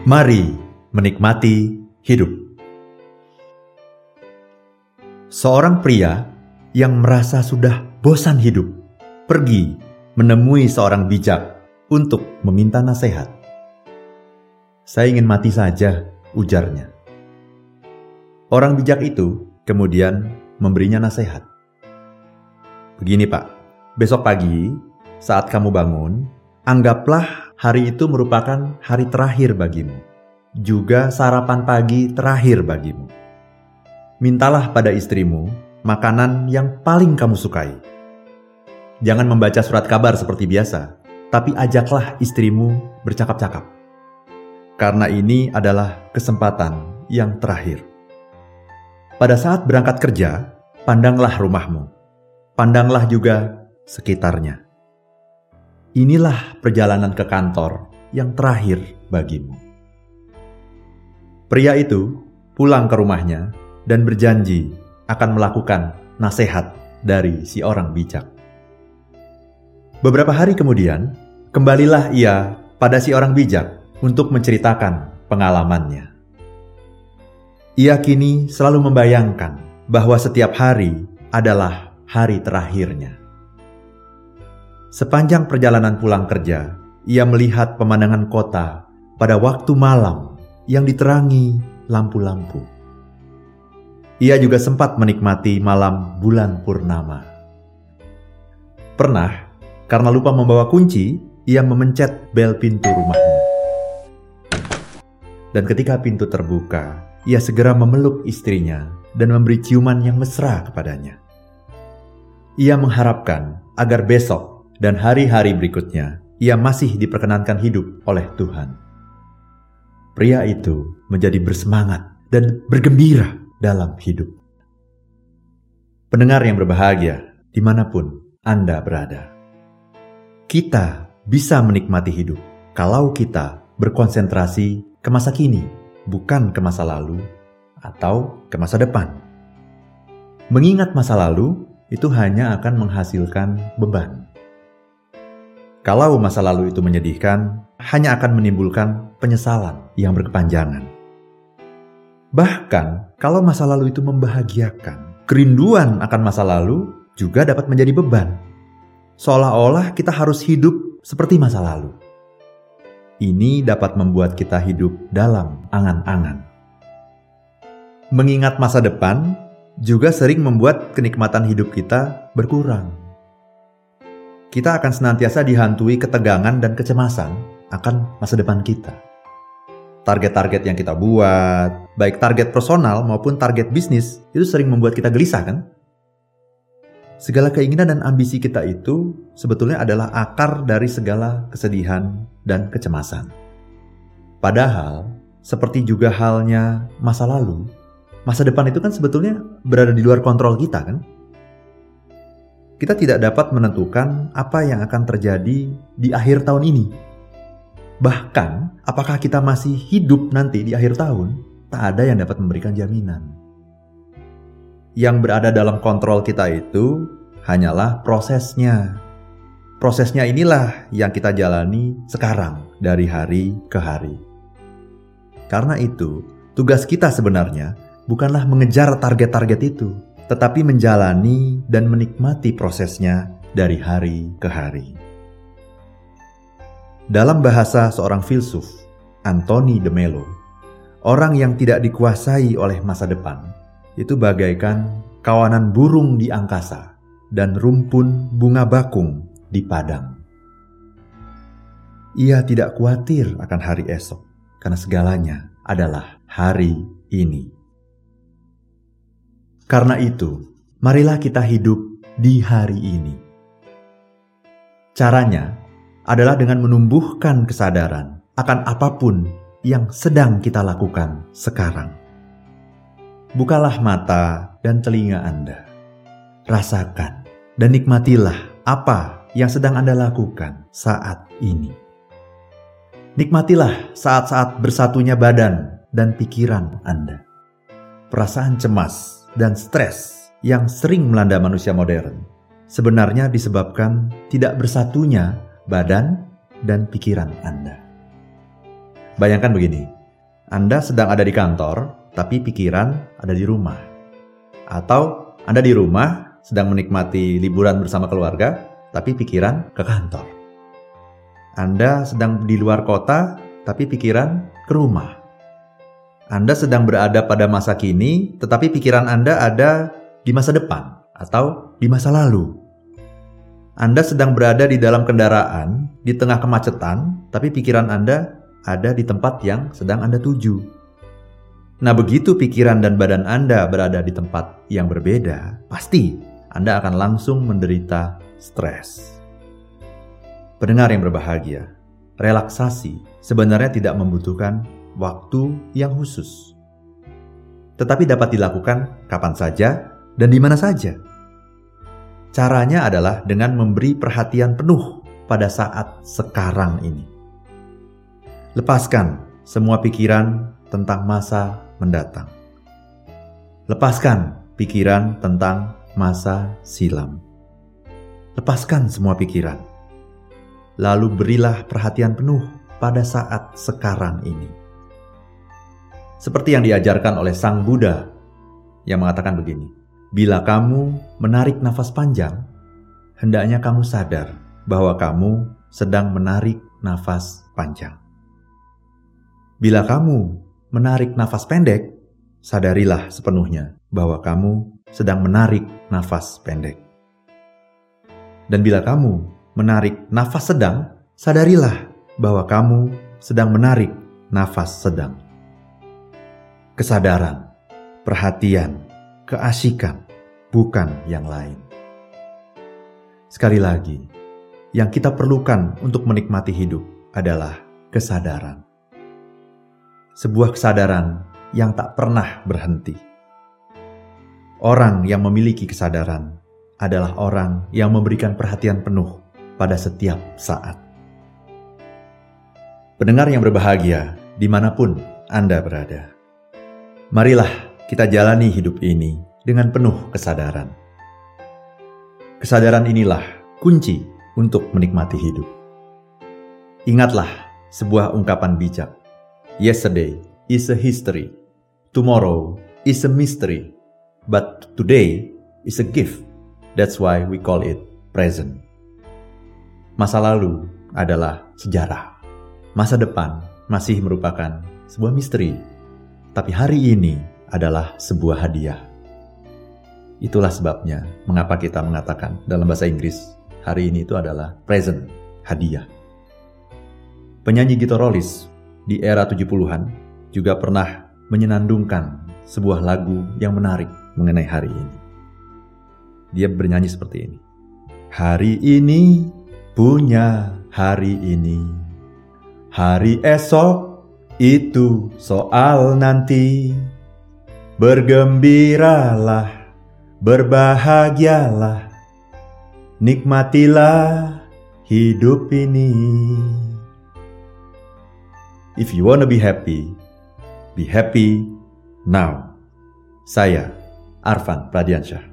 Mari menikmati hidup. Seorang pria yang merasa sudah bosan hidup pergi menemui seorang bijak untuk meminta nasihat. Saya ingin mati saja, ujarnya. Orang bijak itu kemudian memberinya nasihat. Begini, Pak, besok pagi saat kamu bangun, anggaplah hari itu merupakan hari terakhir bagimu, juga sarapan pagi terakhir bagimu. Mintalah pada istrimu makanan yang paling kamu sukai. Jangan membaca surat kabar seperti biasa, tapi ajaklah istrimu bercakap-cakap. Karena ini adalah kesempatan yang terakhir. Pada saat berangkat kerja, pandanglah rumahmu. Pandanglah juga sekitarnya inilah perjalanan ke kantor yang terakhir bagimu. Pria itu pulang ke rumahnya dan berjanji akan melakukan nasihat dari si orang bijak. Beberapa hari kemudian, kembalilah ia pada si orang bijak untuk menceritakan pengalamannya. Ia kini selalu membayangkan bahwa setiap hari adalah hari terakhirnya. Sepanjang perjalanan pulang kerja, ia melihat pemandangan kota pada waktu malam yang diterangi lampu-lampu. Ia juga sempat menikmati malam bulan purnama. Pernah, karena lupa membawa kunci, ia memencet bel pintu rumahnya. Dan ketika pintu terbuka, ia segera memeluk istrinya dan memberi ciuman yang mesra kepadanya. Ia mengharapkan agar besok dan hari-hari berikutnya ia masih diperkenankan hidup oleh Tuhan. Pria itu menjadi bersemangat dan bergembira dalam hidup. Pendengar yang berbahagia, di mana pun Anda berada, kita bisa menikmati hidup kalau kita berkonsentrasi ke masa kini, bukan ke masa lalu atau ke masa depan. Mengingat masa lalu itu hanya akan menghasilkan beban kalau masa lalu itu menyedihkan, hanya akan menimbulkan penyesalan yang berkepanjangan. Bahkan, kalau masa lalu itu membahagiakan, kerinduan akan masa lalu juga dapat menjadi beban. Seolah-olah kita harus hidup seperti masa lalu. Ini dapat membuat kita hidup dalam angan-angan. Mengingat masa depan juga sering membuat kenikmatan hidup kita berkurang kita akan senantiasa dihantui ketegangan dan kecemasan akan masa depan kita. Target-target yang kita buat, baik target personal maupun target bisnis, itu sering membuat kita gelisah kan? Segala keinginan dan ambisi kita itu sebetulnya adalah akar dari segala kesedihan dan kecemasan. Padahal, seperti juga halnya masa lalu, masa depan itu kan sebetulnya berada di luar kontrol kita kan? Kita tidak dapat menentukan apa yang akan terjadi di akhir tahun ini. Bahkan, apakah kita masih hidup nanti di akhir tahun, tak ada yang dapat memberikan jaminan. Yang berada dalam kontrol kita itu hanyalah prosesnya. Prosesnya inilah yang kita jalani sekarang dari hari ke hari. Karena itu, tugas kita sebenarnya bukanlah mengejar target-target itu, tetapi menjalani dan menikmati prosesnya dari hari ke hari. Dalam bahasa seorang filsuf, Anthony de Mello, orang yang tidak dikuasai oleh masa depan itu bagaikan kawanan burung di angkasa dan rumpun bunga bakung di padang. Ia tidak khawatir akan hari esok karena segalanya adalah hari ini. Karena itu, marilah kita hidup di hari ini. Caranya adalah dengan menumbuhkan kesadaran akan apa pun yang sedang kita lakukan sekarang. Bukalah mata dan telinga Anda. Rasakan dan nikmatilah apa yang sedang Anda lakukan saat ini. Nikmatilah saat-saat bersatunya badan dan pikiran Anda. Perasaan cemas dan stres yang sering melanda manusia modern sebenarnya disebabkan tidak bersatunya badan dan pikiran Anda. Bayangkan begini, Anda sedang ada di kantor, tapi pikiran ada di rumah. Atau Anda di rumah, sedang menikmati liburan bersama keluarga, tapi pikiran ke kantor. Anda sedang di luar kota, tapi pikiran ke rumah. Anda sedang berada pada masa kini, tetapi pikiran Anda ada di masa depan atau di masa lalu. Anda sedang berada di dalam kendaraan di tengah kemacetan, tapi pikiran Anda ada di tempat yang sedang Anda tuju. Nah, begitu pikiran dan badan Anda berada di tempat yang berbeda, pasti Anda akan langsung menderita stres. Pendengar yang berbahagia, relaksasi sebenarnya tidak membutuhkan waktu yang khusus, tetapi dapat dilakukan kapan saja dan di mana saja. Caranya adalah dengan memberi perhatian penuh pada saat sekarang ini. Lepaskan semua pikiran tentang masa mendatang. Lepaskan pikiran tentang masa silam. Lepaskan semua pikiran. Lalu berilah perhatian penuh pada saat sekarang ini. Seperti yang diajarkan oleh Sang Buddha yang mengatakan begini, Bila kamu menarik nafas panjang, hendaknya kamu sadar bahwa kamu sedang menarik nafas panjang. Bila kamu menarik nafas pendek, sadarilah sepenuhnya bahwa kamu sedang menarik nafas pendek. Dan bila kamu menarik nafas sedang, sadarilah bahwa kamu sedang menarik nafas sedang. Kesadaran, perhatian, keasikan, bukan yang lain. Sekali lagi, yang kita perlukan untuk menikmati hidup adalah kesadaran sebuah kesadaran yang tak pernah berhenti. Orang yang memiliki kesadaran adalah orang yang memberikan perhatian penuh pada setiap saat. Pendengar yang berbahagia, di mana pun Anda berada, marilah kita jalani hidup ini dengan penuh kesadaran. Kesadaran inilah kunci untuk menikmati hidup. Ingatlah sebuah ungkapan bijak Yesterday is a history. Tomorrow is a mystery. But today is a gift. That's why we call it present. Masa lalu adalah sejarah. Masa depan masih merupakan sebuah misteri. Tapi hari ini adalah sebuah hadiah. Itulah sebabnya mengapa kita mengatakan dalam bahasa Inggris hari ini itu adalah present, hadiah. Penyanyi Gito Rollis di era 70-an juga pernah menyenandungkan sebuah lagu yang menarik mengenai hari ini. Dia bernyanyi seperti ini. Hari ini punya hari ini. Hari esok itu soal nanti. Bergembiralah, berbahagialah. Nikmatilah hidup ini. If you wanna be happy, be happy now. Saya, Arfan Pradiansyah.